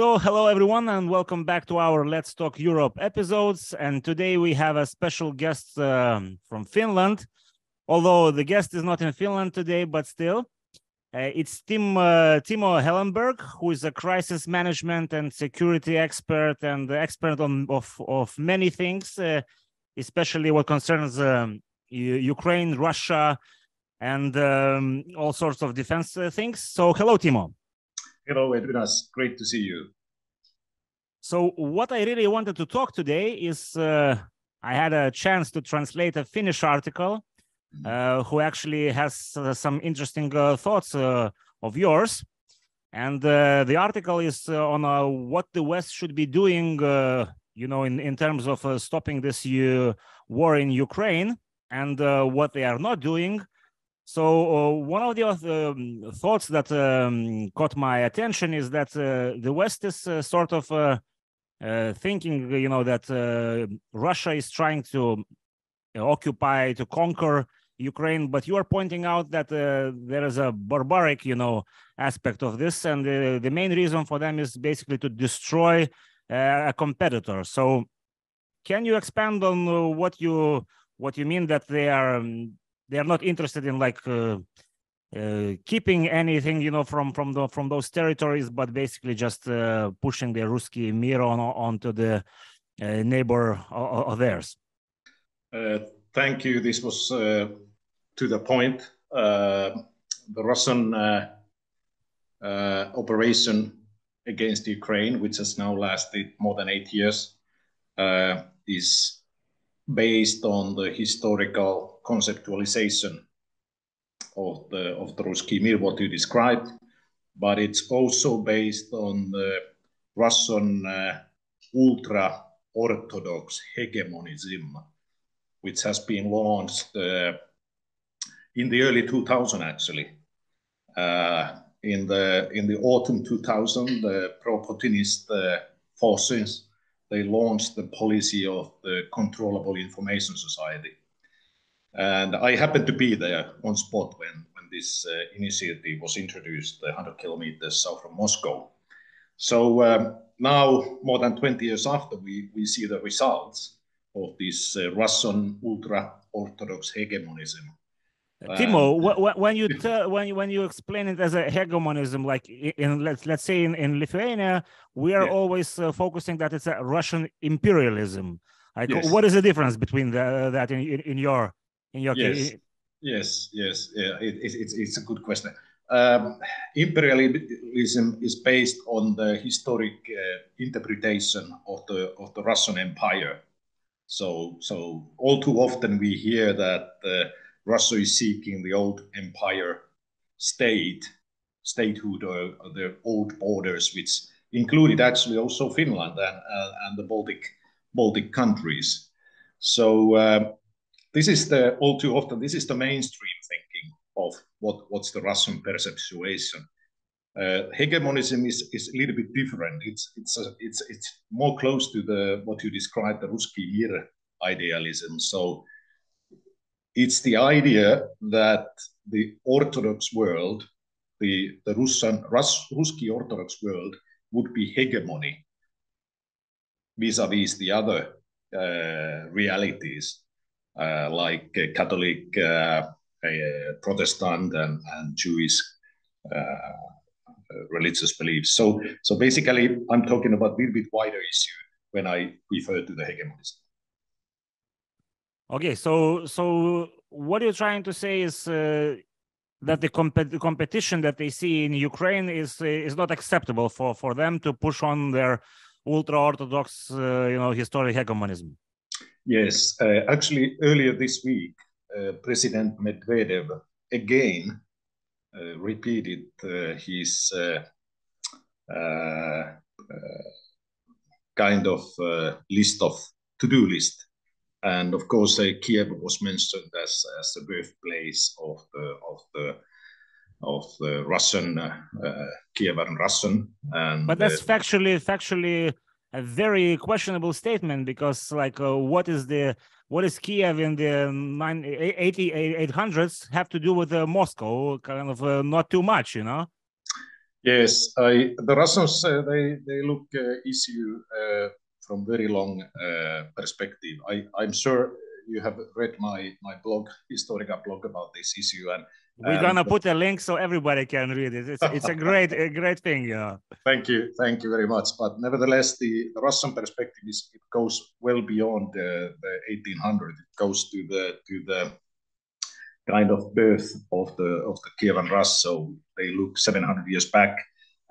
So, hello everyone, and welcome back to our Let's Talk Europe episodes. And today we have a special guest um, from Finland. Although the guest is not in Finland today, but still, uh, it's Tim uh, Timo Hellenberg, who is a crisis management and security expert and expert on of of many things, uh, especially what concerns um, Ukraine, Russia, and um, all sorts of defense uh, things. So, hello, Timo. Hello, Edvinas. Great to see you. So, what I really wanted to talk today is uh, I had a chance to translate a Finnish article mm-hmm. uh, who actually has uh, some interesting uh, thoughts uh, of yours. And uh, the article is on what the West should be doing, you know, in, in terms of stopping this war in Ukraine and what they are not doing so uh, one of the um, thoughts that um, caught my attention is that uh, the West is uh, sort of uh, uh, thinking, you know, that uh, Russia is trying to occupy, to conquer Ukraine, but you are pointing out that there is a barbaric, you know, aspect of this, and the main reason for them is basically to destroy a competitor. So, can you expand on what you what you mean that they are um, they are not interested in like uh, uh, keeping anything you know from from the from those territories but basically just uh, pushing the Ruski Mir on onto the uh, neighbor of theirs. Uh, thank you. This was uh, to the point. The russian operation against ukraine which has now lasted more than eight years is based on the historical conceptualization of the of the Ruski Mir, what you described, but it's also based on the Russian uh, ultra orthodox hegemonism, which has been launched uh, in the early 2000 actually. Uh, in the in the autumn 2000, the pro-Putinist uh, forces they launched the policy of the controllable information society. And I happened to be there on spot when, when this uh, initiative was introduced 100 kilometers south from Moscow. So um, now, more than 20 years after, we, we see the results of this uh, Russian ultra-Orthodox hegemonism Timo, uh, when you tell, when you, when you explain it as a hegemonism, like in let's let's say in, in Lithuania, we are yeah. always uh, focusing that it's a Russian imperialism. Like, yes. what is the difference between the, that in, in, in your in your yes. case? Yes, yes, yeah, it, it, it's it's a good question. Um, imperialism is based on the historic uh, interpretation of the of the Russian Empire. So so all too often we hear that. Uh, Russia is seeking the old empire state, statehood, or, or the old borders, which included actually also Finland and, uh, and the Baltic Baltic countries. So uh, this is the all too often this is the mainstream thinking of what what's the Russian perceptuation. Uh, hegemonism is, is a little bit different. It's it's a, it's it's more close to the what you described the Ruski Mir idealism. So it's the idea that the Orthodox world, the, the Russian, Rus, Ruski Orthodox world, would be hegemony vis-a-vis the other uh, realities uh, like uh, Catholic, uh, Protestant, and, and Jewish uh, religious beliefs. So, so basically, I'm talking about a little bit wider issue when I refer to the hegemonism. Okay, so so what you're trying to say is uh, that the, comp- the, competition that they see in Ukraine is is not acceptable for for them to push on their ultra orthodox, uh, you know, historic hegemonism. Yes, uh, actually, earlier this week, uh, President Medvedev again uh, repeated his kind of list of to-do list. And of course uh, Kiev was mentioned as as the birthplace of the of the of the Russian uh, Kievan Russian. And but that's uh, factually factually a very questionable statement because like uh, what is the what is Kiev in the 9, 80, 800s have to do with uh, Moscow kind of uh, not too much you know Yes, I, the Russians uh, they they look uh, issue uh, from very long perspective. I I'm sure you have read my my blog, Historica blog about this issue, and we're and, gonna put a link so everybody can read it. It's it's a great a great thing, know. Thank you, thank you very much. But nevertheless, the, the Russian perspective is it goes well beyond the, the 1800. It goes to the to the kind of birth of the of the Kievan Rus. So they look 700 years back,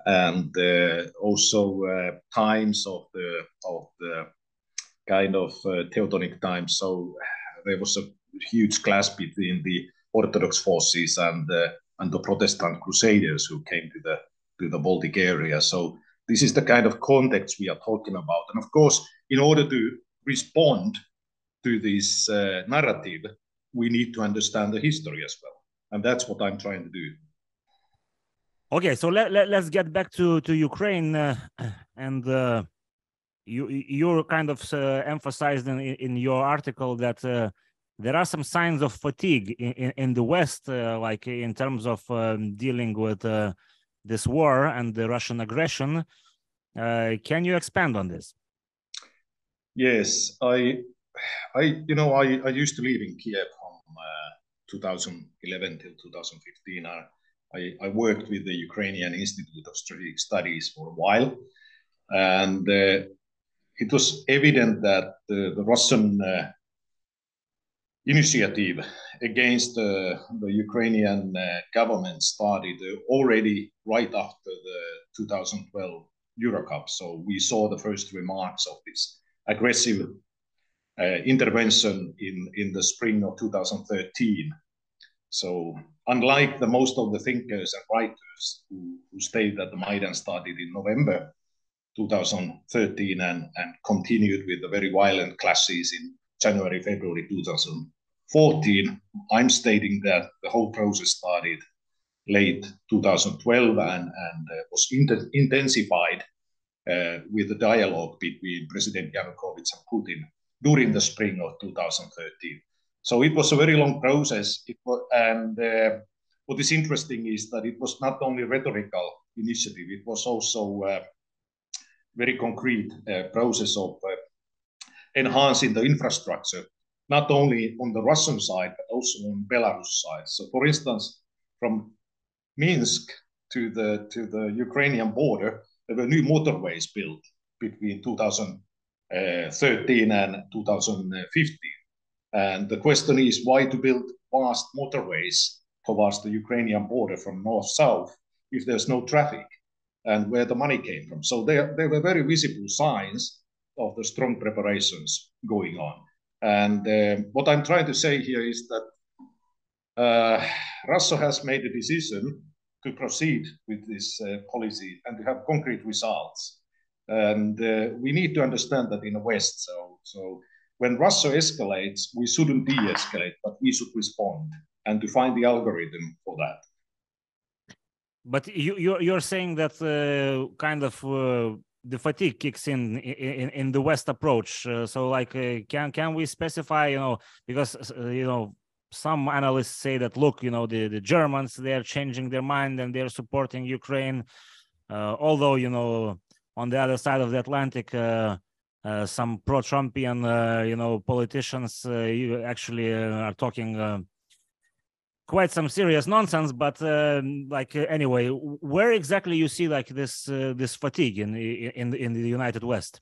and uh, also uh, times of the of the kind of uh, Teutonic times. So there was a huge clash between the Orthodox forces and uh, and the Protestant crusaders who came to the to the Baltic area. So this is the kind of context we are talking about. And of course, in order to respond to this uh, narrative, we need to understand the history as well. And that's what I'm trying to do. Okay, so let, let, us get back to, to Ukraine. Uh, and uh, you, you're kind of uh, emphasized in, in your article that uh, there are some signs of fatigue in, in, in the West, uh, like in terms of um, dealing with uh, this war and the Russian aggression. can you expand on this? Yes, I, I, you know, I, I used to live in Kiev from 2011 till 2015. I, I, I, worked with the Ukrainian Institute of Strategic Studies for a while, and uh, it was evident that the, the Russian uh, initiative against uh, the Ukrainian uh, government started already right after the 2012 Euro Cup. So we saw the first remarks of this aggressive uh, intervention in, in the spring of 2013. So unlike the most of the thinkers and writers who, who state that the Maidan started in November 2013 and, and continued with the very violent clashes in January, February 2014, I'm stating that the whole process started late 2012 and, and uh, was intensified uh, with the dialogue between President Yanukovych and Putin during the spring of 2013. So it was a very long process. Was, and uh, what is interesting is that it was not only rhetorical initiative; it was also a uh, very concrete uh, process of uh, enhancing the infrastructure, not only on the Russian side but also on Belarus side. So, for instance, from Minsk to the to the Ukrainian border, there were new motorways built between 2000 uh, 13 and 2015. And the question is why to build vast motorways towards the Ukrainian border from north south if there's no traffic and where the money came from. So there, there were very visible signs of the strong preparations going on. And uh, what I'm trying to say here is that uh, Russia has made a decision to proceed with this uh, policy and to have concrete results. And uh, we need to understand that in the West. So, so when Russia escalates, we shouldn't de-escalate, but we should respond and to find the algorithm for that. But you, you're, you're saying that uh, kind of uh, the fatigue kicks in in, in the West approach. Uh, so, like, uh, can can we specify? You know, because uh, you know some analysts say that look, you know, the the Germans they are changing their mind and they're supporting Ukraine, uh, although you know on the other side of the Atlantic, uh, uh, some pro-Trumpian, you know, politicians actually are talking quite some serious nonsense. But um, like anyway, where exactly you see like this this fatigue in in in the United West?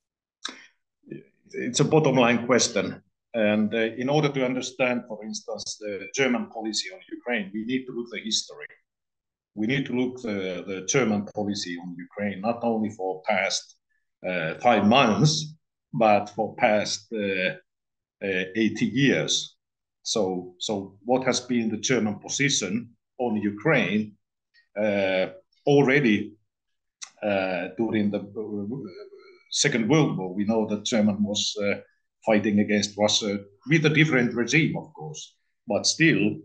It's a bottom line question. And uh, in order to understand, for instance, the German policy on Ukraine, we need to look the history we need to look the, the German policy on Ukraine, not only for past uh, five months, but for past uh, uh, 80 years. So, so what has been the German position on Ukraine uh, already uh, during the uh, Second World War? We know that German was fighting against Russia with a different regime, of course, but still,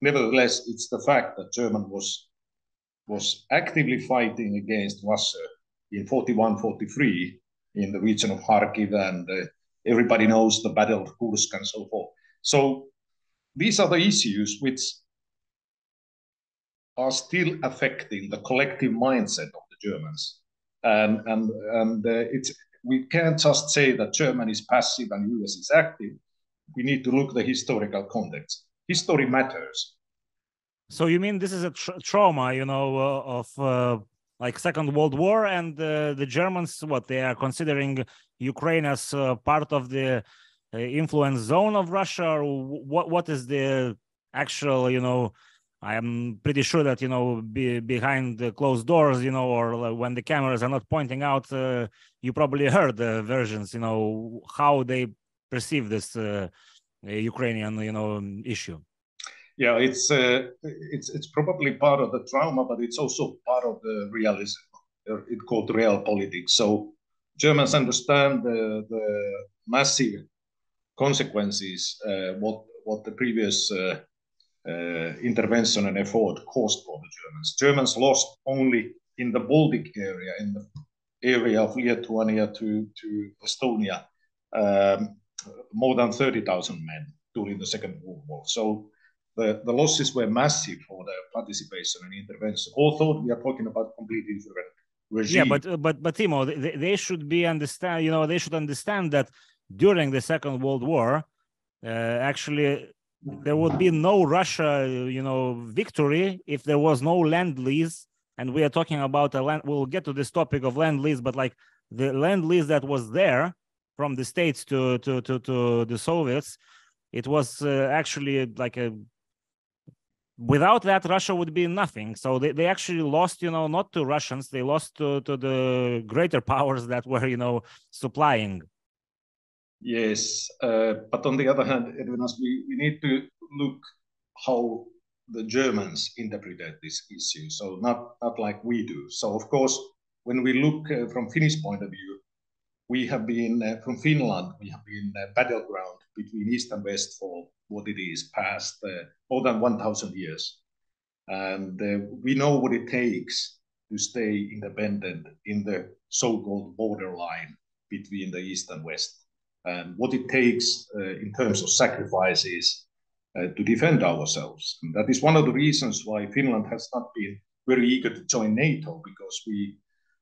nevertheless, it's the fact that German was was actively fighting against Russia in 41 43 in the region of Kharkiv, and uh, everybody knows the Battle of Kursk and so forth. So these are the issues which are still affecting the collective mindset of the Germans. And, and, and uh, it's, we can't just say that Germany is passive and US is active. We need to look the historical context. History matters. So you mean this is a tra trauma, you know, uh, of uh, like Second World War, and uh, the Germans, what they are considering Ukraine as uh, part of the influence zone of Russia, or what? What is the actual, you know? I'm pretty sure that you know, be, behind the closed doors, you know, or when the cameras are not pointing out, uh, you probably heard the versions, you know, how they perceive this Ukrainian, you know, issue yeah, it's uh, it's it's probably part of the trauma, but it's also part of the realism. It's called real politics. So Germans understand the, the massive consequences uh, what what the previous uh, uh, intervention and effort caused for the Germans. Germans lost only in the Baltic area, in the area of Lithuania to to Estonia, um, more than thirty thousand men during the Second World War. So the, the losses were massive for the participation and intervention. Although we are talking about completely different regime. Yeah, but but but Timo, they, they should be understand. You know, they should understand that during the Second World War, uh, actually, there would be no Russia, you know, victory if there was no land lease. And we are talking about a land. We'll get to this topic of land lease, but like the land lease that was there from the states to to to to the Soviets, it was uh, actually like a without that russia would be nothing so they, they actually lost you know not to russians they lost to, to the greater powers that were you know supplying yes. Uh, but on the other hand Edvinas, we, we need to look how the germans interpreted this issue. So not not like we do. So of course when we look uh, from finnish point of view we have been uh, from finland we have been a battleground between east and west for what it is past uh, more than 1,000 years. And uh, we know what it takes to stay independent in the so-called borderline between the East and West, and what it takes uh, in terms of sacrifices uh, to defend ourselves. And that is one of the reasons why Finland has not been very eager to join NATO, because we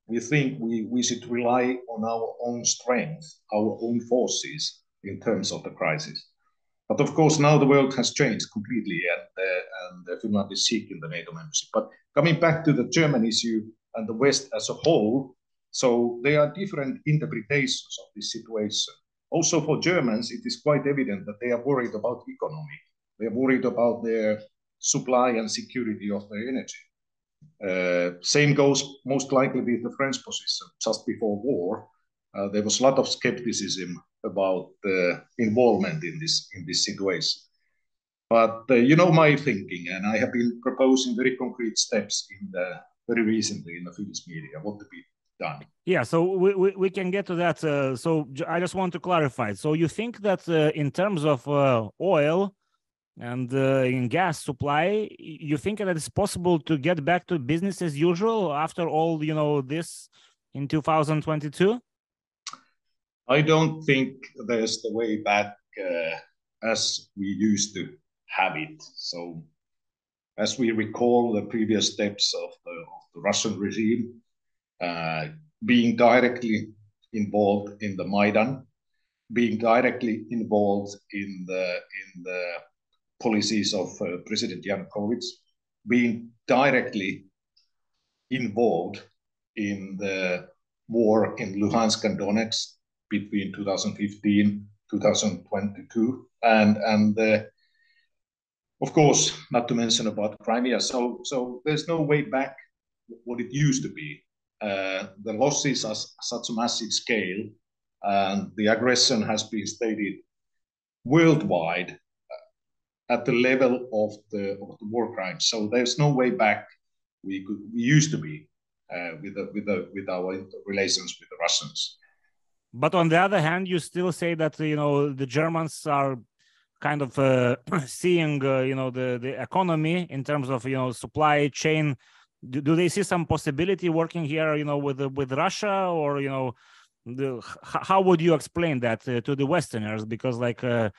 we think we, we should rely on our own strength, our own forces in terms of the crisis. But of course, now the world has changed completely, and, uh, and Finland is seeking the NATO membership. But coming back to the German issue and the West as a whole, so there are different interpretations of this situation. Also, for Germans, it is quite evident that they are worried about economy. They are worried about their supply and security of their energy. Uh, same goes most likely with the French position. Just before war, uh, there was a lot of skepticism about uh, involvement in this in this situation. But uh, you know my thinking, and I have been proposing very concrete steps in the very recently in the Finnish media what to be done. Yeah, so we, we, we can get to that. Uh, so I just want to clarify. So you think that uh, in terms of uh, oil and uh, in gas supply, you think that it's possible to get back to business as usual after all, you know, this in 2022? I don't think there's the way back uh, as we used to have it. So, as we recall the previous steps of the, of the Russian regime, being directly involved in the Maidan, being directly involved in the in the policies of uh, President Yanukovych, being directly involved in the war in Luhansk and Donetsk, between 2015 2022 and and uh, of course not to mention about crimea. So so there's no way back what it used to be. uh, the losses are such a massive scale and the aggression has been stated worldwide uh, at the level of the, of the war crimes so there's no way back we could we used to be uh, with the, with the, with our relations with the russians but on the other hand, you still say that you know the Germans are kind of uh, seeing uh, you know the the economy in terms of you know supply chain. Do, do they see some possibility working here, you know, with with Russia, or you know, the, how would you explain that uh, to the Westerners? Because like. Uh,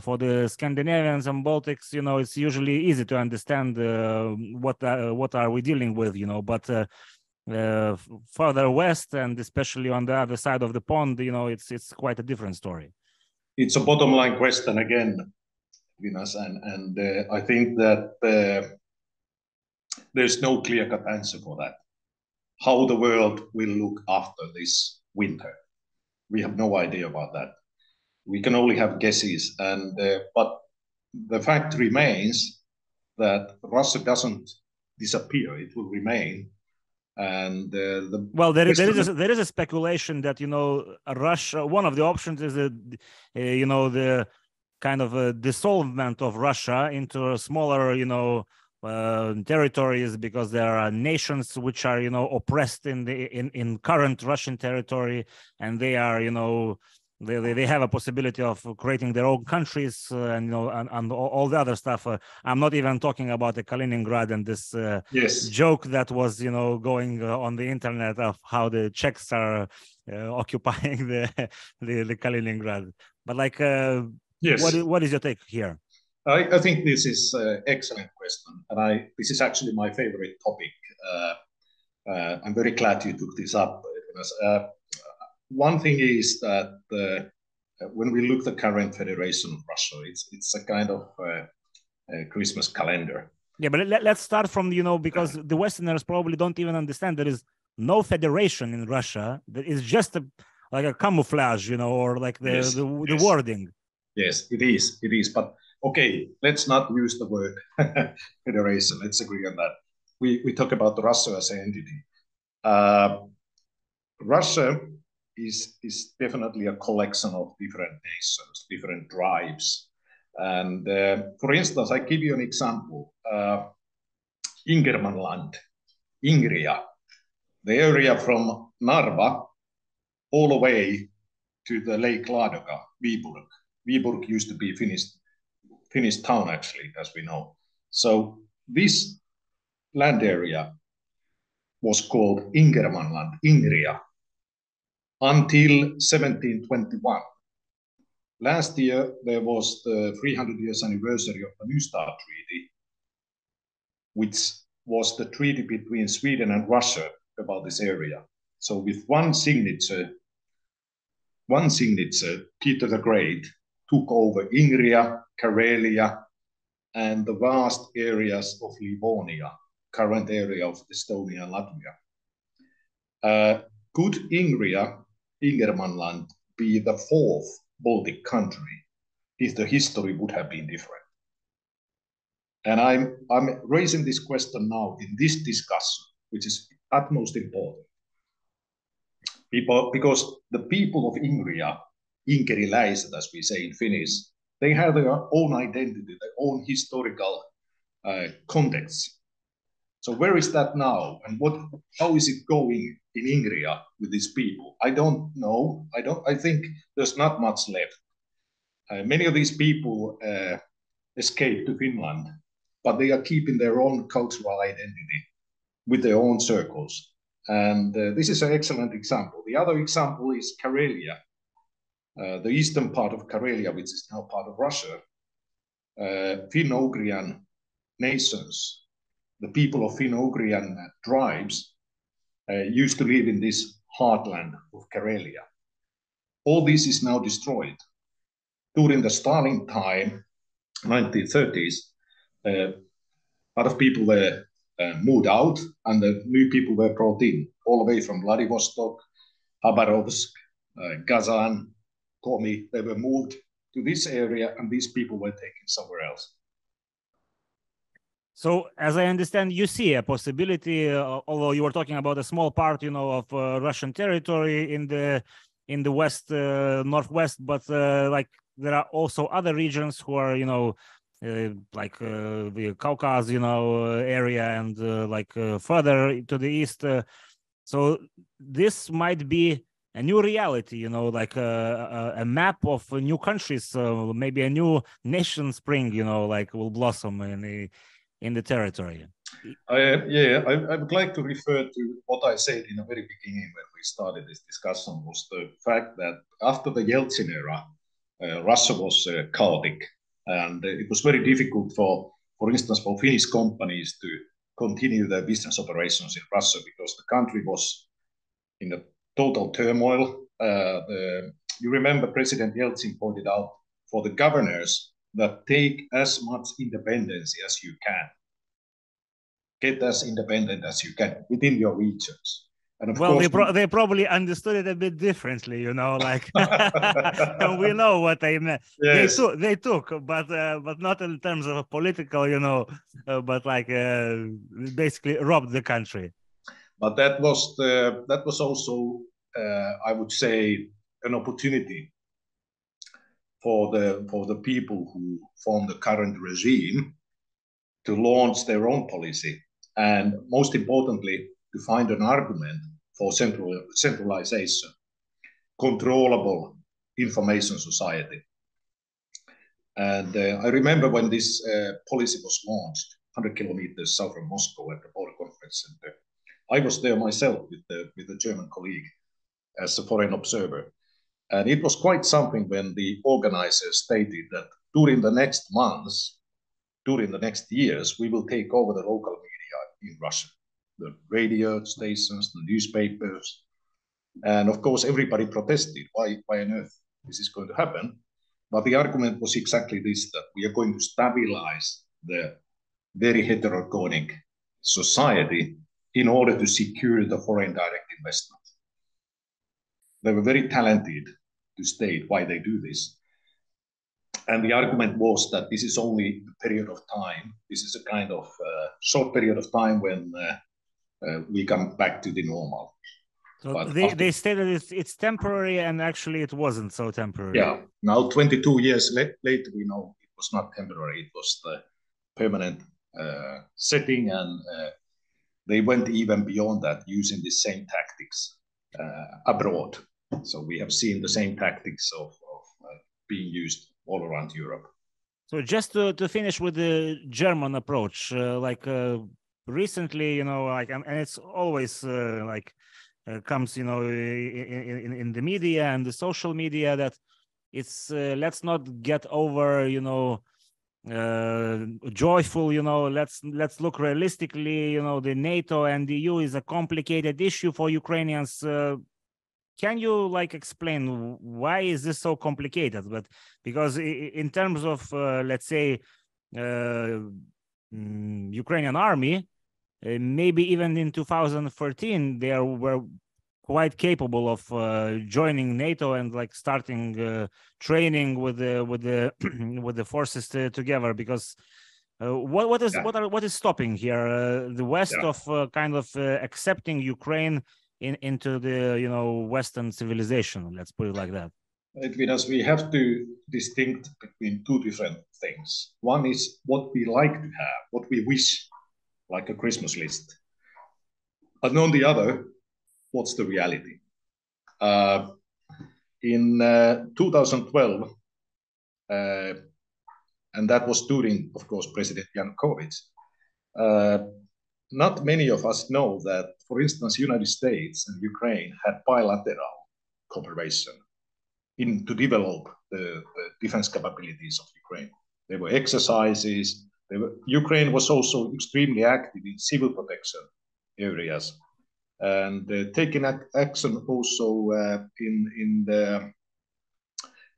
for the Scandinavians and Baltics, you know, it's usually easy to understand uh, what uh, what are we dealing with, you know. But uh, uh, further west, and especially on the other side of the pond, you know, it's it's quite a different story. It's a bottom line question again, Vinas, and and I think that there's no clear cut answer for that. How the world will look after this winter, we have no idea about that we can only have guesses. And uh, but the fact remains that Russia doesn't disappear; it will remain. And uh, the well, there, there is a, there is a speculation that you know Russia. One of the options is that uh, you know the kind of a dissolvement of Russia into a smaller, you know, uh, territories because there are nations which are you know oppressed in the in in current Russian territory, and they are you know they, they, they have a possibility of creating their own countries uh, and you know and, and all the other stuff. Uh, i'm not even talking about the kaliningrad and this uh, yes. joke that was you know going uh, on the internet of how the czechs are uh, occupying the, the, the kaliningrad. But like uh, yes. what, what is your take here i, I think this is an excellent question and i this is actually my favorite topic i'm very glad you took this up one thing is that uh, when we look at the current Federation of Russia, it's it's a kind of uh, a Christmas calendar. Yeah, but let, us start from you know because the Westerners probably don't even understand there is no federation in Russia. That is just a like a camouflage, you know, or like the yes, the, the yes. wording. Yes, it is. It is. But okay, let's not use the word federation. Let's agree on that. We we talk about Russia as an entity. Uh, Russia is is definitely a collection of different nations, different tribes. And uh, for instance, I give you an example: uh, Ingermanland, Ingria, the area from Narva all the way to the Lake Ladoga, Viborg. Viborg used to be Finnish Finnish town, actually, as we know. So this land area was called Ingermanland, Ingria, until 1721. Last year, there was the 300 years anniversary of the Nystad Treaty, which was the treaty between Sweden and Russia about this area. So with one signature, one signature, Peter the Great took over Ingria, Karelia, and the vast areas of Livonia, current area of Estonia and Latvia. Uh, could Ingria Ingermanland be the fourth Baltic country if the history would have been different? And I'm, I'm raising this question now in this discussion, which is utmost important. People, because the people of Ingria, Inkeriläiset, as we say in Finnish, they have their own identity, their own historical uh, context. So where is that now, and what? How is it going in Ingria with these people? I don't know. I don't. I think there's not much left. Uh, many of these people uh, escaped to Finland, but they are keeping their own cultural identity with their own circles. And uh, this is an excellent example. The other example is Karelia, uh, the eastern part of Karelia, which is now part of Russia. Uh, Finno-Ugrian nations the people of Finno-Ugrian tribes uh, used to live in this heartland of Karelia. All this is now destroyed. During the Stalin time, 1930s, uh, a lot of people were uh, moved out and the new people were brought in, all the way from Vladivostok, Khabarovsk, Kazan, Komi. They were moved to this area and these people were taken somewhere else. So, as I understand, you see a possibility, uh, although you were talking about a small part, you know, of uh, Russian territory in the in the west, uh, northwest, but uh, like there are also other regions who are, you know, uh, like uh, the Caucasus, you know, area, and like further to the east. so this might be a new reality, you know, like a, a, a map of new countries, maybe a new nation spring, you know, like will blossom in the in the territory? Uh, yeah, I, I, would like to refer to what I said in the very beginning when we started this discussion was the fact that after the Yeltsin era, uh, Russia was uh, chaotic, and it was very difficult for, for instance, for Finnish companies to continue their business operations in Russia because the country was in a total turmoil. The, you remember President Yeltsin pointed out for the governors that take as much independence as you can. Get as independent as you can within your regions. And well, they, pro- they probably understood it a bit differently, you know, like we know what they meant. Yes. They took, they took, but uh, but not in terms of political, you know, uh, but like uh, basically robbed the country. But that was the that was also, uh, I would say, an opportunity for the for the people who form the current regime to launch their own policy, and most importantly, to find an argument for central, centralization, controllable information society. And uh, I remember when this uh, policy was launched, 100 kilometers south of Moscow at the Border Conference Center. I was there myself with the, with a German colleague as a foreign observer. And it was quite something when the organizers stated that during the next months, during the next years, we will take over the local media in Russia the radio stations, the newspapers. And of course, everybody protested. Why, why on earth this is going to happen? But the argument was exactly this, that we are going to stabilize the very heterogenic society in order to secure the foreign direct investment. They were very talented to state why they do this. And the argument was that this is only a period of time. This is a kind of uh, short period of time when uh, uh, we come back to the normal. So but they, after... they stated it's, it's temporary, and actually it wasn't so temporary. Yeah. Now, 22 years later, we know it was not temporary. It was the permanent uh, setting, and uh, they went even beyond that, using the same tactics uh, abroad. So we have seen the same tactics of, of uh, being used all around Europe. So just to, to finish with the German approach, uh, like recently you know like and, it's always uh, like uh, comes you know in, in, in the media and the social media that it's uh, let's not get over you know uh, joyful you know let's let's look realistically you know the nato and the eu is a complicated issue for ukrainians uh, can you like explain why is this so complicated? But because in terms of uh, let's say mm, ukrainian army uh, maybe even in 2014 there were quite capable of uh, joining NATO and like starting uh, training with the with the with the forces to, together because uh, what what is yeah. what are what is stopping here uh, the West yeah. of uh, kind of accepting Ukraine in into the you know Western civilization let's put it like that. Because we have to distinct between two different things. One is what we like to have, what we wish like a Christmas list. But on the other, what's the reality? Uh, in uh, 2012, uh, and that was during, of course, President Yanukovych, uh, not many of us know that, for instance, United States and Ukraine had bilateral cooperation in to develop the, the defense capabilities of Ukraine. There were exercises, Ukraine was also extremely active in civil protection areas and uh, taking action also uh, in, in the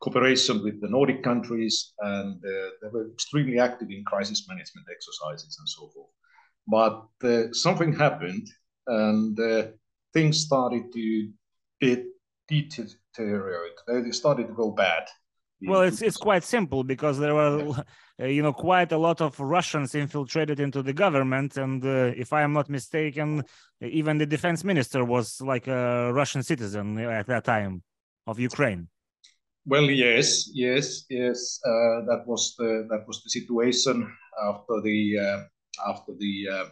cooperation with the Nordic countries, and uh, they were extremely active in crisis management exercises and so forth. But something happened, and things started to deteriorate. They started to go bad well it's it's quite simple because there were uh, you know quite a lot of russians infiltrated into the government and uh, if i am not mistaken even the defense minister was like a russian citizen at that time of ukraine. Well yes yes yes uh, that was the that was the situation after the uh, after the uh,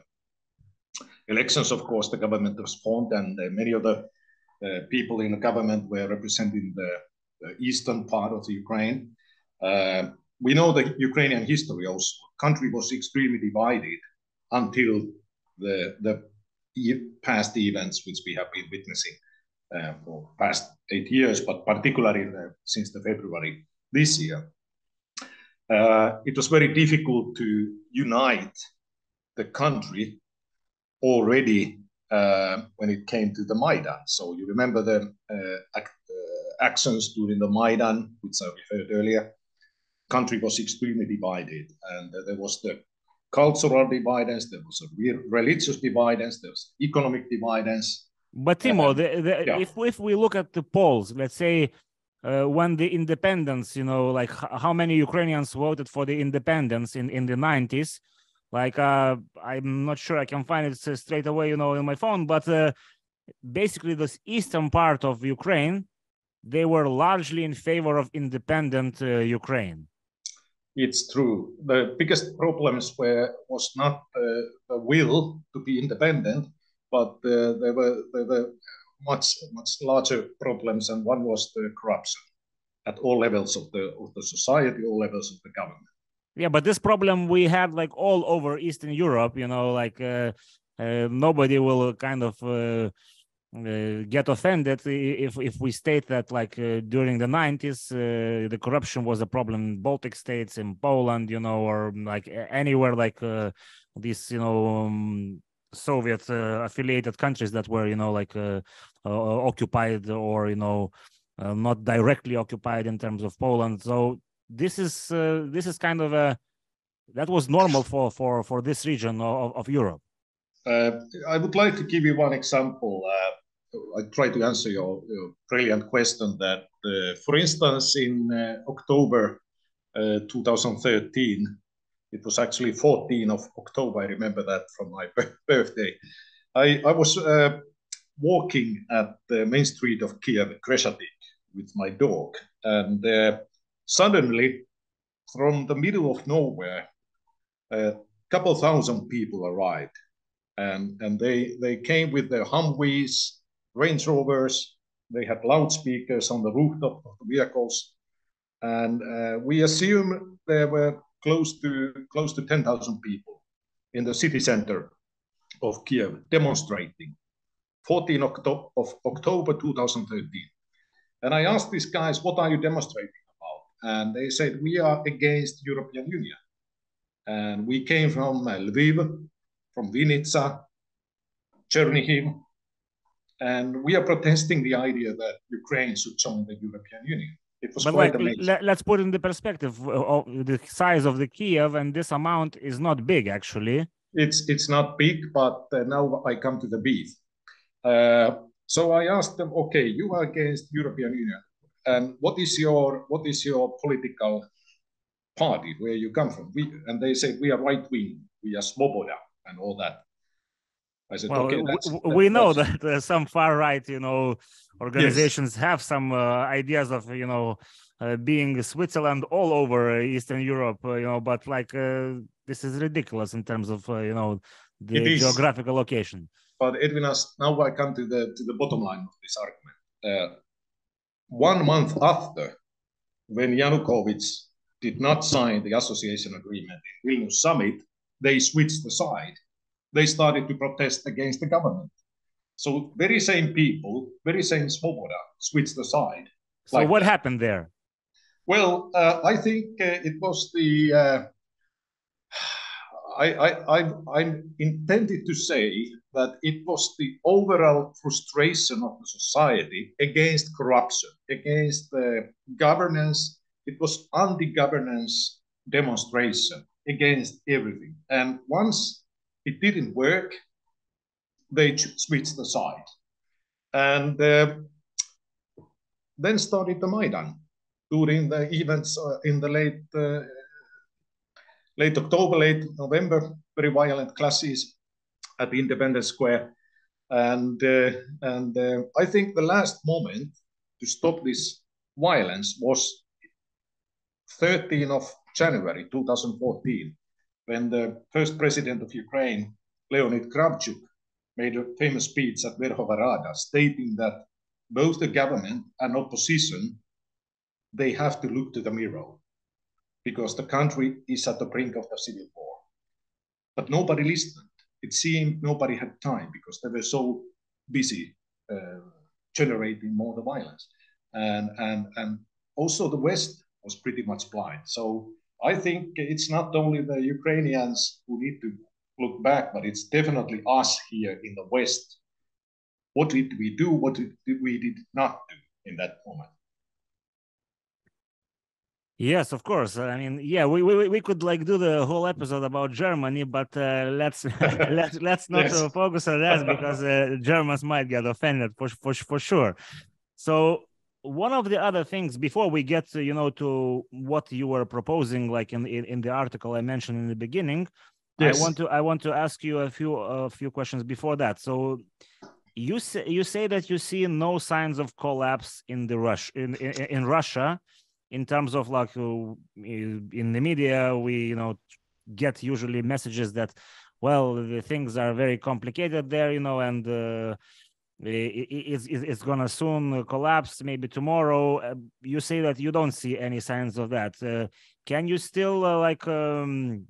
elections of course the government was formed and uh, many of the people in the government were representing the eastern part of the Ukraine. Uh, we know the Ukrainian history also. Country was extremely divided until the the past events which we have been witnessing uh, for past eight years, but particularly the, since the February this year, uh, it was very difficult to unite the country already uh, when it came to the Maidan. So you remember the uh, uh, actions during the Maidan, which I referred earlier. Country was extremely divided, and uh, there was the cultural dividends, there was a religious dividends, there was economic dividends. But Timo, the, the, yeah. if if we look at the polls, let's say uh, when the independence, you know, like how many Ukrainians voted for the independence in, in the 90s. Like, uh, I'm not sure I can find it straight away, you know, in my phone, but uh, basically, this eastern part of Ukraine, they were largely in favor of independent uh, Ukraine. It's true. The biggest problems were was not the will to be independent, but uh, there were there were much much larger problems, and one was the corruption at all levels of the of the society, all levels of the government. Yeah, but this problem we had like all over Eastern Europe. You know, like uh, uh, nobody will kind of. Uh, uh get offended if if we state that like uh, during the 90s uh, the corruption was a problem in baltic states in poland you know or like anywhere like these you know um, Soviet uh, affiliated countries that were, you know, like uh, uh, occupied or, you know, not directly occupied in terms of Poland. So this is this is kind of a that was normal for for for this region of, of Europe. I would like to give you one example. I try to answer your, your brilliant question that, uh, for instance, in uh, October uh, 2013, it was actually 14 of October. I remember that from my birthday. I, I was uh, walking at the main street of Kiev, Khreshchatyk, with my dog, and uh, suddenly, from the middle of nowhere, a couple thousand people arrived, and and they they came with their Humvees, Range Rovers. They had loudspeakers on the rooftop of the vehicles, and uh, we assume there were close to close to 10,000 people in the city center of Kiev demonstrating. 14 Octo of October 2013. And I asked these guys, what are you demonstrating about? And they said, we are against European Union. And we came from uh, Lviv, from Vinnytsia, Chernihiv, and we are protesting the idea that Ukraine should join the European Union. It was but quite like, amazing. Let, us put in the perspective of the size of the Kiev, and this amount is not big actually. It's it's not big, but uh, now I come to the beef. Uh, so I asked them, okay, you are against European Union, and what is your what is your political party where you come from? We, and they said we are right wing, we are Svoboda, and all that. I said, well, okay, that's, that's, we know that uh, some far right, you know, organizations yes. have some uh, ideas of, you know, uh, being Switzerland all over Eastern Europe, uh, you know, but like uh, this is ridiculous in terms of, uh, you know, the geographical location. But Edvinas, now I come to the to the bottom line of this argument. one month after, when Yanukovych did not sign the association agreement in Vilnius summit, they switched the side they started to protest against the government. So very same people, very same Svoboda switched the side. So like what that. happened there? Well, uh, I think uh, it was the. Uh, I, I, I, I intended to say that it was the overall frustration of the society against corruption, against the governance. It was anti-governance demonstration against everything. And once it didn't work. They switched the side. And uh, then started the Maidan during the events uh, in the late uh, late October, late November, very violent clashes at the Independence Square. And, uh, and uh, I think the last moment to stop this violence was 13th of January 2014, when the first president of Ukraine, Leonid Kravchuk, made a famous speech at Verkhovna Rada stating that both the government and opposition, they have to look to the mirror because the country is at the brink of the civil war. But nobody listened. It seemed nobody had time because they were so busy uh, generating more the violence. And, and, and also the West was pretty much blind. So I think it's not only the Ukrainians who need to look back, but it's definitely us here in the West. What did we do? What did we did not do in that moment? Yes, of course. I mean, yeah, we, we we could like do the whole episode about Germany, but uh, let's let's let's not yes. uh, focus on that because uh, Germans might get offended for for for sure. So one of the other things before we get to, you know to what you were proposing, like in in, in the article I mentioned in the beginning, yes. I want to I want to ask you a few a few questions before that. So you say you say that you see no signs of collapse in the rush in in, in Russia in terms of like uh, in the media we you know get usually messages that well the things are very complicated there you know and uh, it, it's, it's gonna soon collapse maybe tomorrow uh, you say that you don't see any signs of that uh, can you still uh, like um,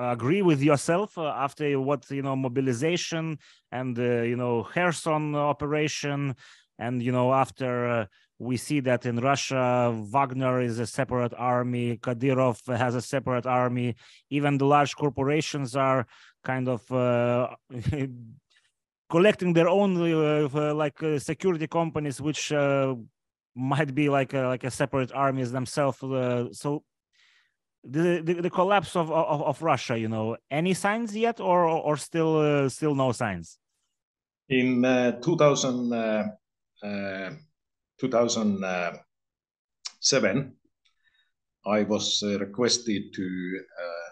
agree with yourself uh, after what you know mobilization and uh, you know Kherson operation and you know after we see that in Russia, Wagner is a separate army, Kadyrov has a separate army. Even the large corporations are kind of uh, collecting their own uh, like uh, security companies, which uh, might be like a, like a separate armies themselves. Uh, so the, the, the collapse of, of, of Russia, you know, any signs yet, or or still uh, still no signs? In 2000. 2007, I was uh, requested to uh,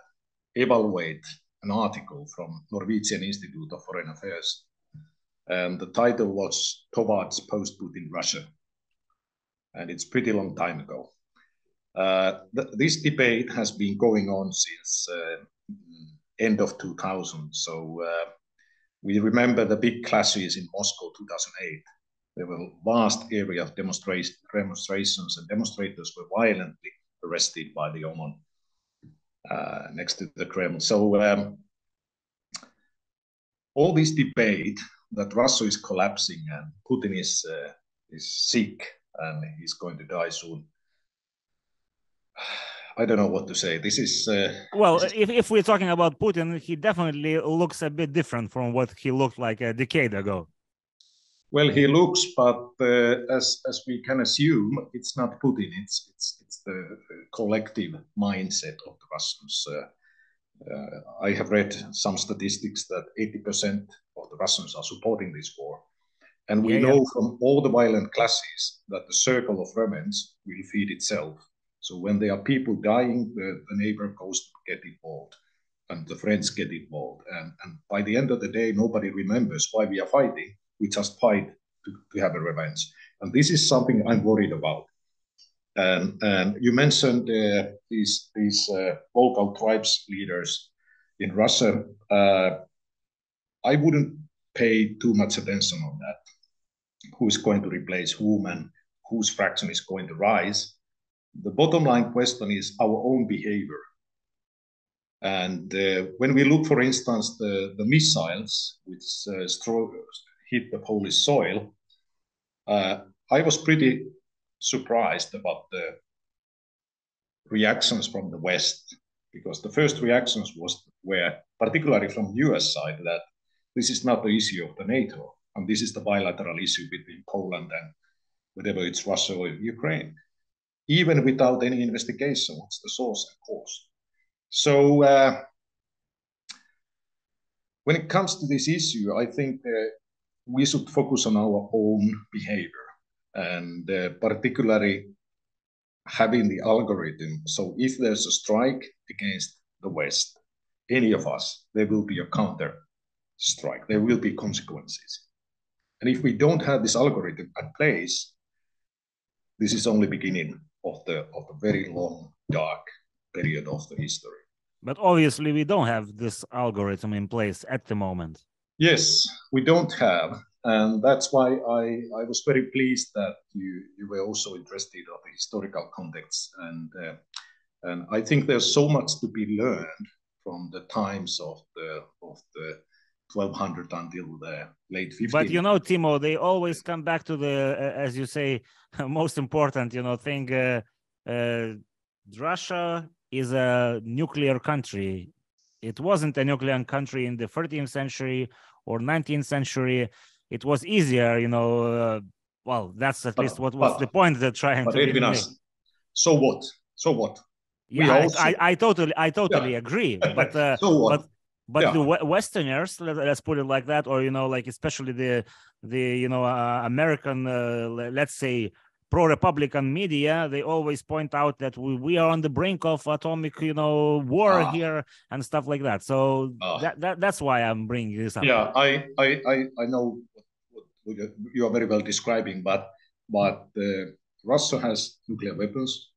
evaluate an article from Norwegian Institute of Foreign Affairs. And the title was Towards Post-Putin Russia. And it's pretty long time ago. Uh, th this debate has been going on since uh, end of 2000. So uh, we remember the big clashes in Moscow 2008 there were vast area of demonstrations, and demonstrators were violently arrested by the OMON uh, next to the Kremlin. So um, all this debate that Russia is collapsing and Putin is uh, is sick and he's going to die soon. I don't know what to say. This is uh, well. This. If if we're talking about Putin, he definitely looks a bit different from what he looked like a decade ago. Well, he looks, but uh, as as we can assume, it's not Putin. It's it's it's the collective mindset of the Russians. Uh, Uh, I have read some statistics that 80% of the Russians are supporting this war, and we yeah, know yeah. from all the violent classes that the circle of revenge will feed itself. So when there are people dying, the, the neighbor goes to get involved, and the friends get involved, and and by the end of the day, nobody remembers why we are fighting we just fight to, to have a revenge. And this is something I'm worried about. And, and you mentioned uh, these, these uh, local tribes leaders in Russia. Uh, I wouldn't pay too much attention on that. Who is going to replace whom and whose fraction is going to rise? The bottom line question is our own behavior. And uh, when we look, for instance, the, the missiles which uh, hit the Polish soil, uh, I was pretty surprised about the reactions from the West, because the first reactions was were particularly from the U.S. side that this is not the issue of the NATO, and this is the bilateral issue between Poland and whatever it's Russia or Ukraine, even without any investigation, what's the source and cause. So uh, when it comes to this issue, I think uh, we should focus on our own behavior and uh, particularly having the algorithm. So if there's a strike against the West, any of us, there will be a counter strike. There will be consequences. And if we don't have this algorithm at place, this is only beginning of the of the very long dark period of the history. But obviously, we don't have this algorithm in place at the moment. Yes, we don't have, and that's why I, I was very pleased that you, you were also interested of the historical context, and uh, and I think there's so much to be learned from the times of the of the 1200 until the late 50s. But you know, Timo, they always come back to the, uh, as you say, most important, you know, thing. Uh, uh, Russia is a nuclear country. It wasn't a nuclear country in the 13th century or 19th century. It was easier, you know. Uh, well, that's at But- least what was but- the point they're trying to so what? So what? we Yeah, I- also- I, I totally, I totally agree. But uh, so what? but but Yeah. the Westerners, let, us put it like that, or you know, like especially the the you know uh, American, uh, let's say pro-republican media, they always point out that we, we are on the brink of atomic, you know, war Ah. here and stuff like that. So Ah. that, that that's why I'm bringing this up. yeah, I, I, I, I know you- are very well describing, but but uh, Russia has nuclear weapons,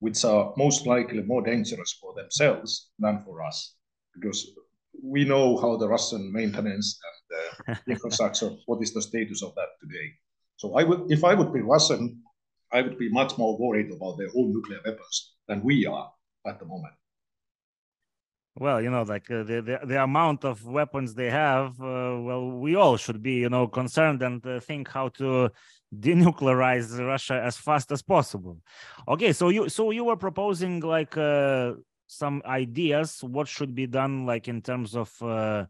which are most likely more dangerous for themselves than for us, because we know how the Russian maintenance and uh, infrastructure. What is the status of that today? So I would, if I would be Russian, I would be much more worried about their own nuclear weapons than we are at the moment. Well, you know, like uh, the, the the amount of weapons they have. Uh, well, we all should be, you know, concerned and uh, think how to denuclearize Russia as fast as possible. Okay, so you so you were proposing like uh, some ideas what should be done, like in terms of uh,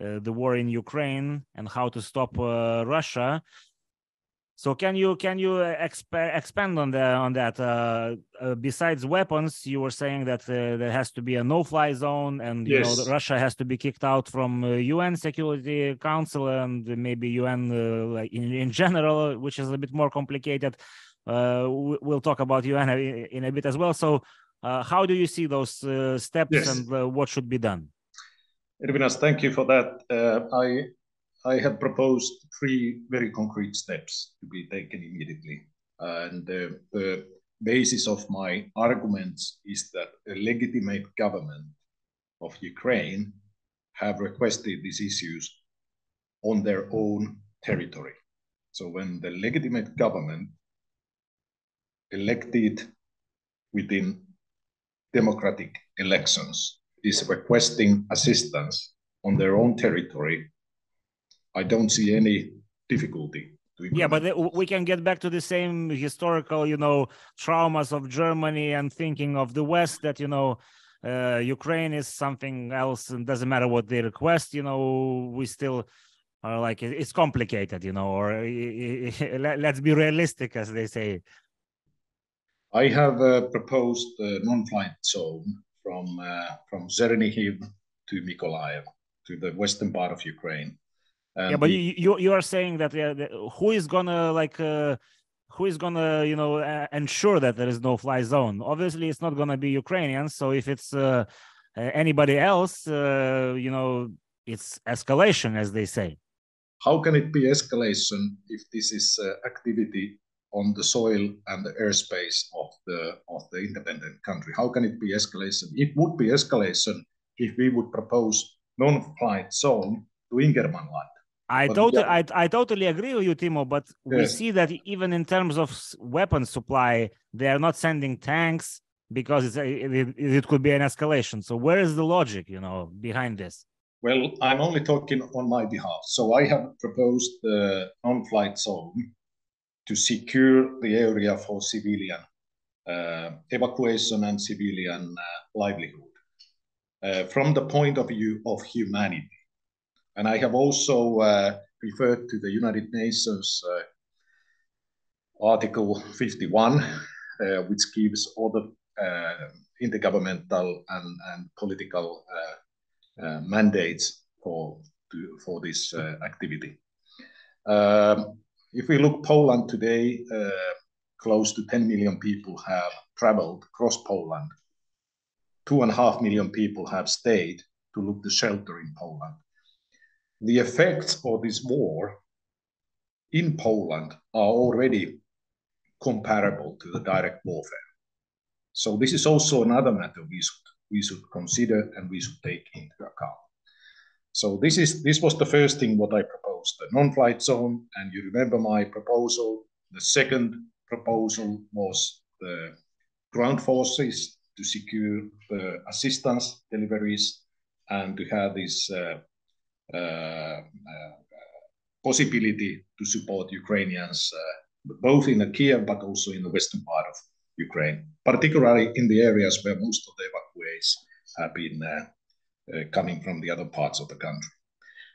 uh, the war in Ukraine and how to stop Russia. So can you can you uh, exp- expand on the on that? Uh, uh, besides weapons, you were saying that uh, there has to be a no-fly zone, and you know Russia has to be kicked out from uh, UN Security Council and maybe UN uh, like in, in general, which is a bit more complicated. Uh, we- we'll talk about UN in a bit as well. So, uh, how do you see those uh, steps Yes. and uh, what should be done? Irvinas, thank you for that. Uh, I I have proposed three very concrete steps to be taken immediately. And uh, the basis of my arguments is that a legitimate government of Ukraine have requested these issues on their own territory. So when the legitimate government elected within democratic elections is requesting assistance on their own territory, I don't see any difficulty. Yeah, but we can get back to the same historical, you know, traumas of Germany and thinking of the West that, you know, uh, Ukraine is something else and doesn't matter what they request, you know, we still are like, it's complicated, you know, or let- let's be realistic, as they say. I have uh, proposed a non-flight zone from uh, from Chernihiv to Mykolaiv, to the western part of Ukraine. Yeah, but you, you you are saying that, that who is gonna like uh, who is gonna you know uh, ensure that there is no fly zone? Obviously, it's not gonna be Ukrainians. So if it's uh, uh, anybody else, uh, you know, it's escalation, as they say. how can it be escalation if this is uh, activity on the soil and the airspace of the of the independent country? How can it be escalation? It would be escalation if we would propose non-flight zone to Ingermanland. I But totally, yeah. I, I totally agree with you, Timo. But we see that even in terms of weapon supply, they are not sending tanks because it's a, it, it could be an escalation. So where is the logic, you know, behind this? Well, I'm only talking on my behalf. So I have proposed the non-flight zone to secure the area for civilian uh, evacuation and civilian uh, livelihood uh, from the point of view of humanity. And I have also uh, referred to the United Nations uh, Article 51, uh, which gives all the uh, intergovernmental and, and political mandates for to, for this activity. Um, if we look Poland today, close to 10 million people have traveled across Poland. Two and a half million people have stayed to look the shelter in Poland. The effects of this war in Poland are already comparable to the direct warfare. So this is also another matter we should we should consider and we should take into account. So this is this was the first thing what I proposed, the non-flight zone, and you remember my proposal. The second proposal was the ground forces to secure the assistance deliveries and to have this uh, possibility to support Ukrainians uh, both in the Kiev but also in the western part of Ukraine, particularly in the areas where most of the evacuees have been uh, uh, coming from the other parts of the country.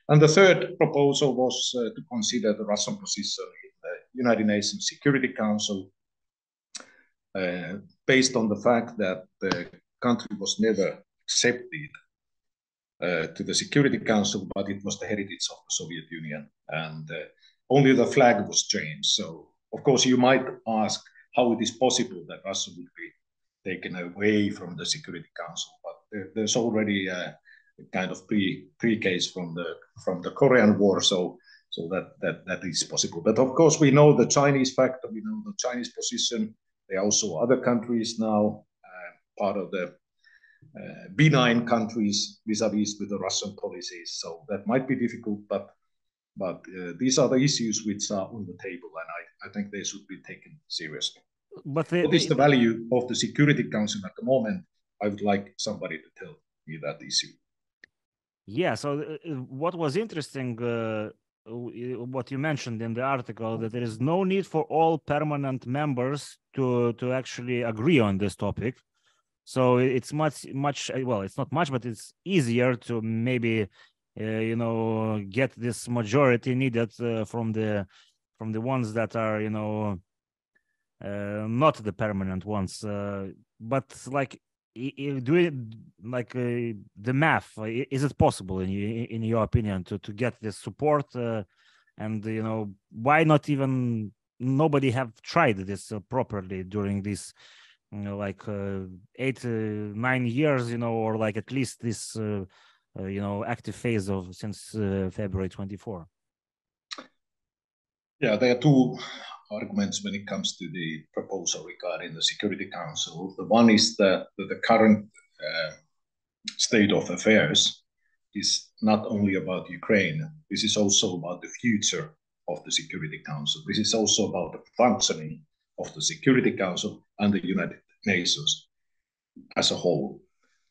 And the third proposal was uh, to consider the Russian position in the United Nations Security Council, uh, based on the fact that the country was never accepted uh, to the Security Council, but it was the heritage of the Soviet Union, and uh, only the flag was changed. So, of course, you might ask how it is possible that Russia would be taken away from the Security Council, but there, there's already a kind of pre pre case from the from the Korean War, so so that that that is possible. But of course, we know the Chinese factor, we know the Chinese position. There are also other countries now uh, part of the benign countries vis-a-vis with the Russian policies. So that might be difficult, but but uh, these are the issues which are on the table, and I, I think they should be taken seriously. But the, what is the value of the Security Council at the moment? I would like somebody to tell me that issue. Yeah. So uh, uh, what was interesting, uh, what you mentioned in the article, that there is no need for all permanent members to to actually agree on this topic. So it's much much well, it's not much, but it's easier to maybe uh, you know get this majority needed uh, from the from the ones that are you know uh, not the permanent ones. but like do it like uh, the math is it possible in in your opinion to to get this support uh, and you know why not even nobody have tried this uh, properly during this you know, like eight nine years you know or like at least this uh, you know active phase of since uh, February 24? Yeah, there are two arguments when it comes to the proposal regarding the Security Council. The one is that the current uh, state of affairs is not only about Ukraine, this is also about the future of the Security Council. This is also about the functioning of the Security Council and the United Nations as a whole.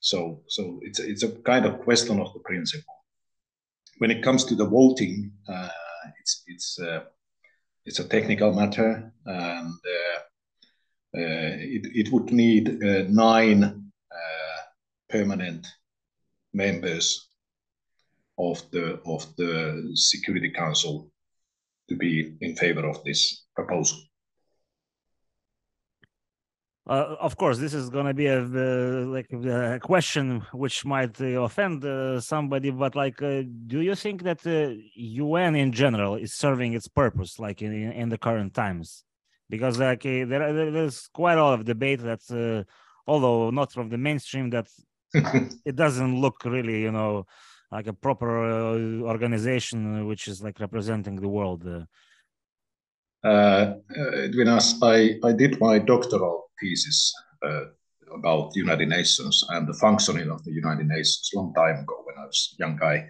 So, so it's a, it's a kind of question of the principle. When it comes to the voting, uh, it's it's uh, it's a technical matter, and uh, uh it it would need uh, nine permanent members of the of the Security Council to be in favor of this proposal uh, of course, this is going to be a uh, like a question which might uh, offend uh, somebody, but like, uh, do you think that UN uh, in general is serving its purpose, like in in the current times? Because like there there's quite a lot of debate that, although not from the mainstream, that it doesn't look really, you know, like a proper organization which is like representing the world. Uh, I, I did my doctoral thesis uh, about United Nations and the functioning of the United Nations long time ago when I was a young guy.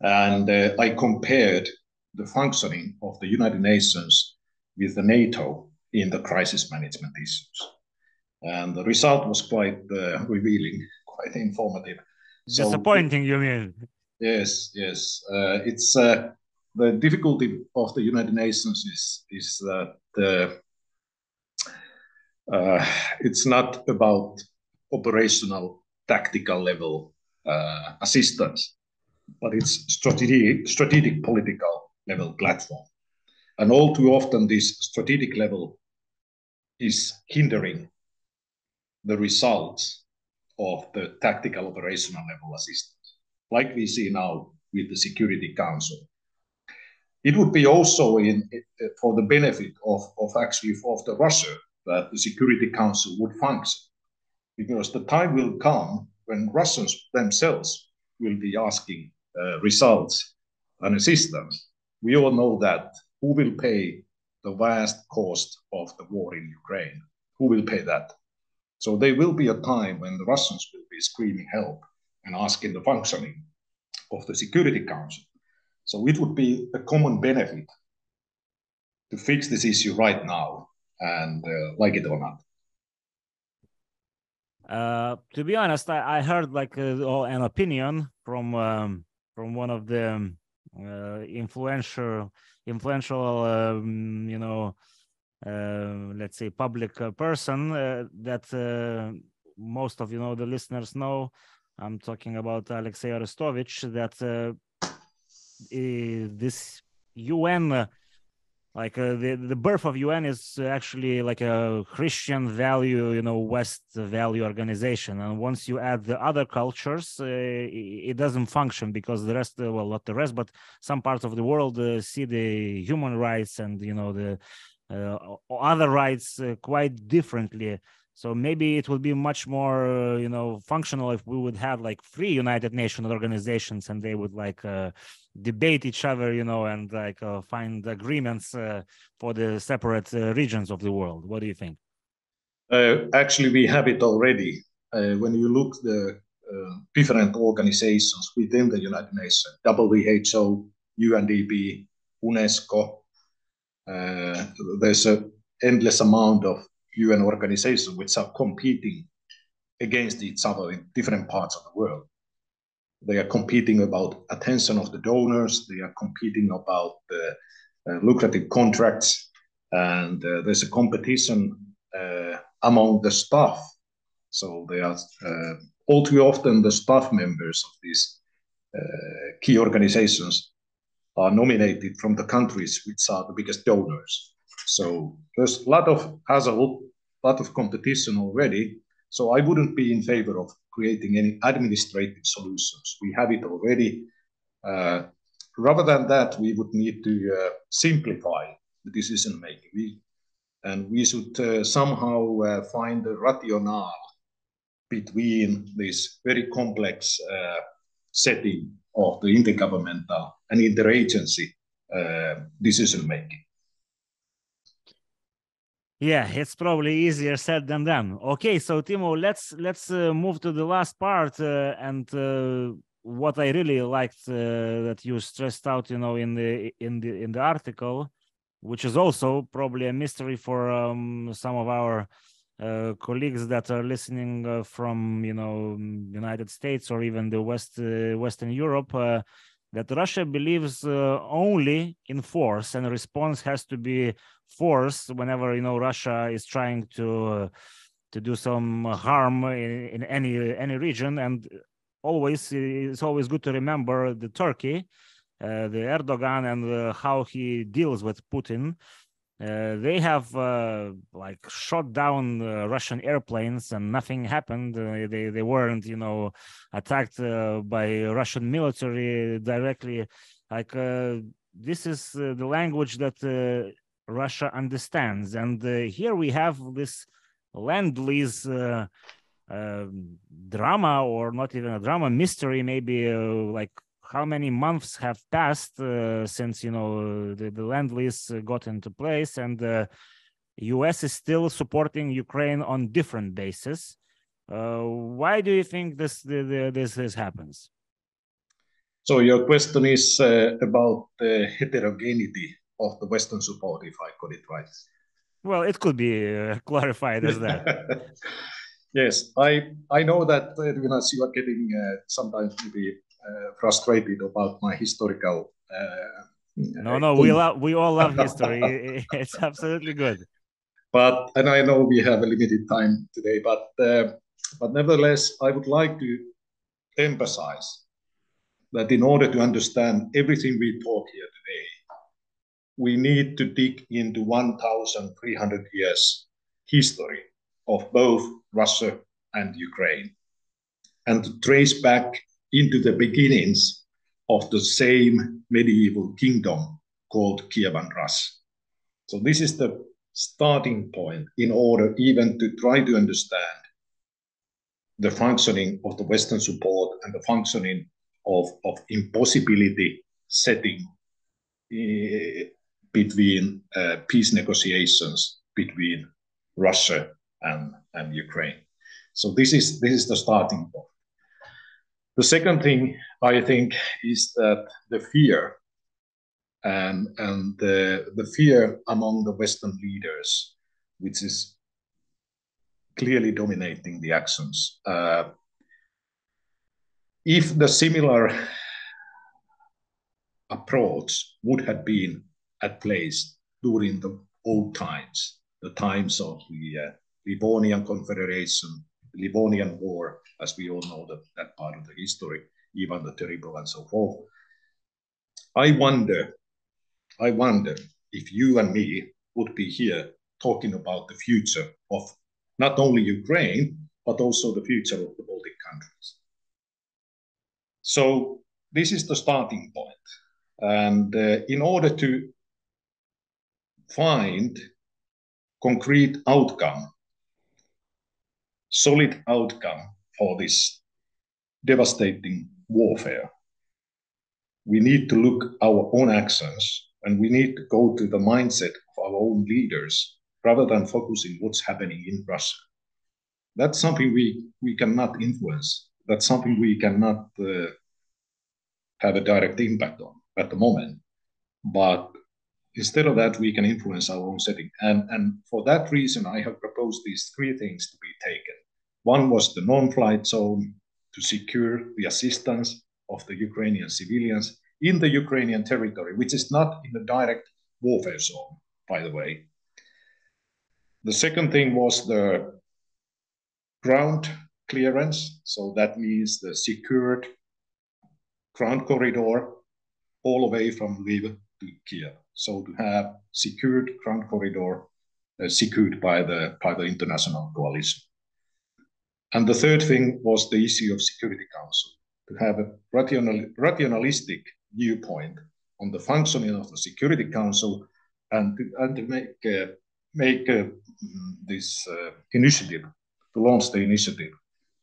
And uh, I compared the functioning of the United Nations with the NATO in the crisis management issues. And the result was quite uh, revealing, quite informative. Disappointing, so, you mean? Yes, yes. Uh, it's uh, the difficulty of the United Nations is is that uh, it's not about operational tactical level uh, assistance, but it's strategic, strategic political level platform. And all too often, this strategic level is hindering the results of the tactical operational level assistance, like we see now with the Security Council. It would be also in, for the benefit of, of actually of the Russia that the Security Council would function. Because the time will come when Russians themselves will be asking uh, results and assistance. We all know that who will pay the vast cost of the war in Ukraine? Who will pay that? So there will be a time when the Russians will be screaming help and asking the functioning of the Security Council. So it would be a common benefit to fix this issue right now and uh, like it or not. Uh, to be honest, I, I heard like uh, an opinion from um, from one of the um, uh, influential influential um, you know uh, let's say, public uh, person uh, that most of you know the listeners know. I'm talking about Alexei Arestovich. That this UN like uh, the the birth of UN is actually like a Christian value, you know, West value organization. And once you add the other cultures, uh, it doesn't function because the rest, uh, well, not the rest, but some parts of the world uh, see the human rights and you know the uh, other rights uh, quite differently so maybe it would be much more uh, you know functional if we would have like three united nations organizations and they would like uh, debate each other you know and like uh, find agreements uh, for the separate uh, regions of the world. What do you think? Uh, actually we have it already. When you look the different organizations within the united nations who undp unesco there's an endless amount of UN organizations which are competing against each other in different parts of the world. They are competing about attention of the donors. They are competing about the uh, lucrative contracts, and uh, there's a competition uh, among the staff. So they are uh, all too often the staff members of these uh, key organizations are nominated from the countries which are the biggest donors. So there's a lot of hassle, a lot of competition already. So I wouldn't be in favor of creating any administrative solutions. We have it already. Uh, rather than that, we would need to uh, simplify the decision making. We, and we should uh, somehow uh, find a rationale between this very complex uh, setting of the intergovernmental and interagency uh, decision making. Yeah, it's probably easier said than done. Okay, so Timo, let's let's uh, move to the last part uh, and uh, what I really liked uh, that you stressed out, you know, in the in the in the article, which is also probably a mystery for um, some of our uh, colleagues that are listening uh, from, you know, United States or even the West Western Europe that Russia believes only in force and response has to be force whenever you know Russia is trying to uh, to do some harm in, in, any any region and always it's always good to remember the Turkey uh, the Erdogan and uh, how he deals with Putin uh, they have uh, like shot down uh, Russian airplanes and nothing happened. They they weren't you know attacked by Russian military directly. Like this is the language that Russia understands, and here we have this lend lease. Um, drama or not even a drama mystery maybe like how many months have passed uh, since you know the, the lend lease got into place. And the us is still supporting ukraine on different bases. Uh, why do you think this the, the, this, this happens? So your question is uh, about heterogeneity of the western support if i got it right well it could be uh, clarified as that yes i i know that uh, you are getting uh, sometimes maybe uh, frustrated about my historical. Uh, no, no, we love we all love history. it's absolutely good. But and I know we have a limited time today, but uh, but nevertheless, I would like to emphasize that in order to understand everything we talk here today, we need to dig into 1,300 years history of both Russia and Ukraine, and to trace back into the beginnings of the same medieval kingdom called Kievan Rus. So this is the starting point in order even to try to understand the functioning of the Western support and the functioning of, of impossibility setting uh, between uh, peace negotiations between Russia and, and Ukraine. So this is this is the starting point. The second thing I think is that the fear and and the, the fear among the Western leaders, which is clearly dominating the actions. Uh, if the similar approach would have been at place during the old times, the times of the uh, Livonian Confederation, Livonian War, as we all know that, that part of the history, Ivan the Terrible and so forth. I wonder, I wonder if you and me would be here talking about the future of not only Ukraine, but also the future of the Baltic countries. So this is the starting point. And uh, in order to find concrete outcome, solid outcome for this devastating warfare, we need to look our own actions and we need to go to the mindset of our own leaders rather than focusing what's happening in Russia. That's something we, we cannot influence. That's something we cannot uh, have a direct impact on at the moment. But instead of that, we can influence our own setting. And, and for that reason, I have proposed these three things to be taken. One was the non-flight zone to secure the assistance of the Ukrainian civilians in the Ukrainian territory, which is not in the direct warfare zone, by the way. The second thing was the ground clearance. So that means the secured ground corridor all the way from Lviv to Kiev. So to have secured ground corridor uh, secured by the by the international coalition. And the third thing was the issue of Security Council to have a rational, rationalistic viewpoint on the functioning of the Security Council and to, and to make uh, make uh, this uh, initiative to launch the initiative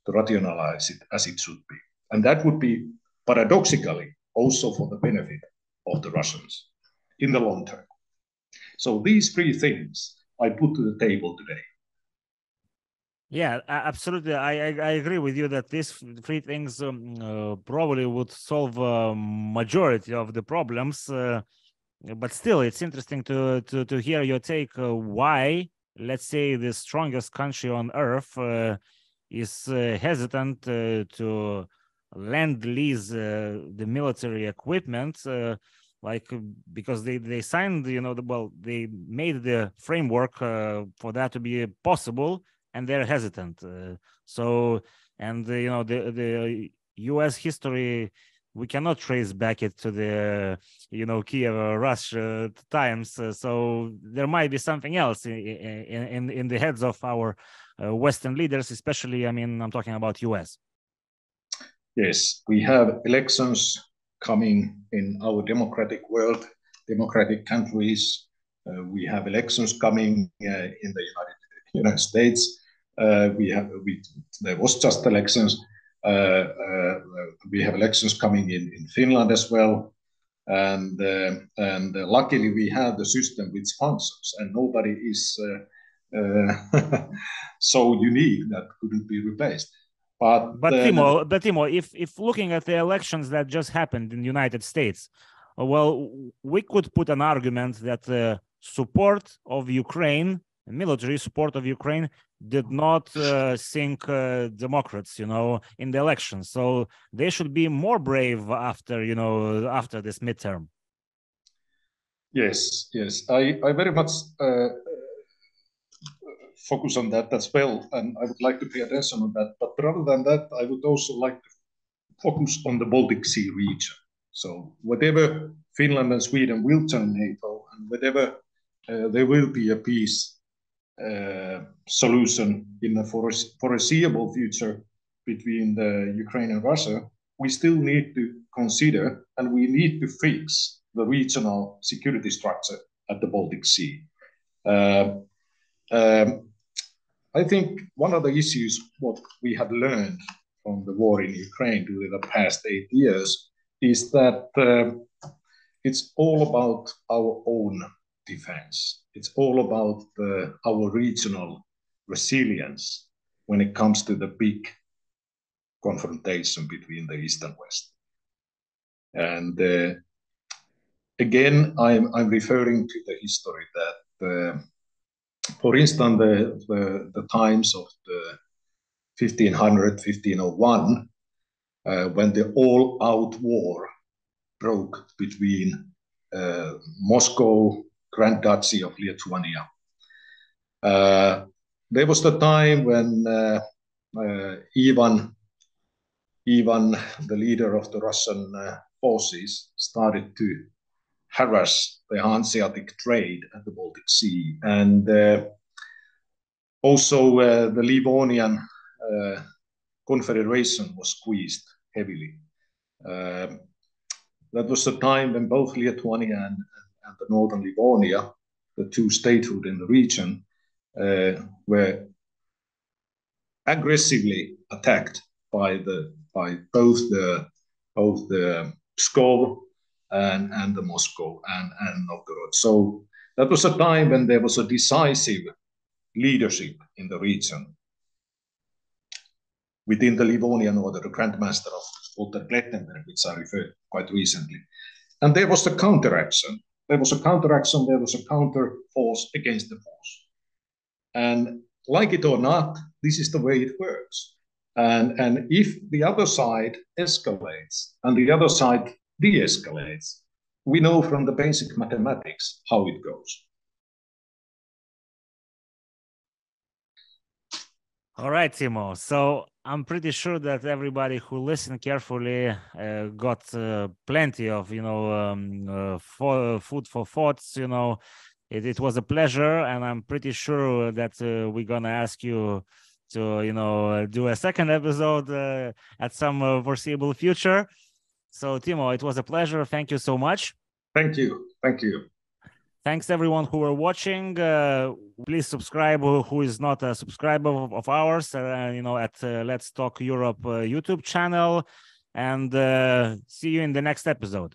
to rationalize it as it should be, and that would be paradoxically also for the benefit of the Russians in the long term. So these three things I put to the table today. Yeah, absolutely. I, I, I agree with you that these three things um, uh, probably would solve a majority of the problems. Uh, but still, it's interesting to to to hear your take. Uh, why, let's say, the strongest country on earth uh, is uh, hesitant uh, to lend lease the military equipment like because they they signed you know the, well they made the framework uh, for that to be possible and they're hesitant. Uh, so, and uh, you know, the the U.S. history we cannot trace back it to the you know Kiev uh, times. Uh, so there might be something else in in, in the heads of our uh, Western leaders, especially. I mean, I'm talking about U.S. Yes, we have elections coming in our democratic world, democratic countries. Uh, we have elections coming in the United United States. Uh, we have we there was just elections. Uh, uh, we have elections coming in in Finland as well, and and luckily we have the system which functions, and nobody is so unique that couldn't be replaced. But but Timo, but Timo, if if looking at the elections that just happened in the United States, well, we could put an argument that the support of Ukraine military support of Ukraine did not uh, sink uh, Democrats, you know, in the election. So they should be more brave after, you know, after this midterm. Yes, yes, I, I very much uh, focus on that as well, and I would like to pay attention on that. But rather than that, I would also like to focus on the Baltic Sea region. So whatever Finland and Sweden will turn NATO, and whatever uh, there will be a peace uh, solution in the foreseeable future between the Ukraine and Russia, we still need to consider and we need to fix the regional security structure at the Baltic Sea. Uh, um, I think one of the issues what we have learned from the war in Ukraine during the past eight years is that uh, it's all about our own defense. It's all about the, our regional resilience when it comes to the big confrontation between the East and West. And uh, again, I'm, I'm referring to the history that, uh, for instance, the, the, the, times of the 1500, 1501, uh, when the all-out war broke between uh, Moscow Grand Duchy of Lithuania. Uh, there was the time when uh, uh, Ivan, Ivan, the leader of the Russian uh, forces, started to harass the Hanseatic trade at the Baltic Sea, and uh, also uh, the Livonian confederation was squeezed heavily. Um, that was the time when both Lithuania and, and the northern Livonia, the two statehood in the region, uh, were aggressively attacked by the by both the both the Pskov and, and the Moscow and, and Novgorod. So that was a time when there was a decisive leadership in the region within the Livonian order, the Grand Master of Walter Plettenberg, which I referred quite recently. And there was the counteraction. There was a counteraction, there was a counter force against the force. And like it or not, this is the way it works. And, and if the other side escalates and the other side de escalates, we know from the basic mathematics how it goes. All right, Timo. So I'm pretty sure that everybody who listened carefully uh, got uh, plenty of, you know, um, uh, for, food for thoughts. You know, it, it, was a pleasure, and I'm pretty sure that uh, we're gonna ask you to, you know, do a second episode uh, at some uh, foreseeable future. So, Timo, it was a pleasure. Thank you so much. Thank you. Thank you. Thanks everyone who were watching. Uh, please subscribe who is not a subscriber of, of ours, uh, you know, at uh, Let's Talk Europe uh, YouTube channel. And uh, see you in the next episode.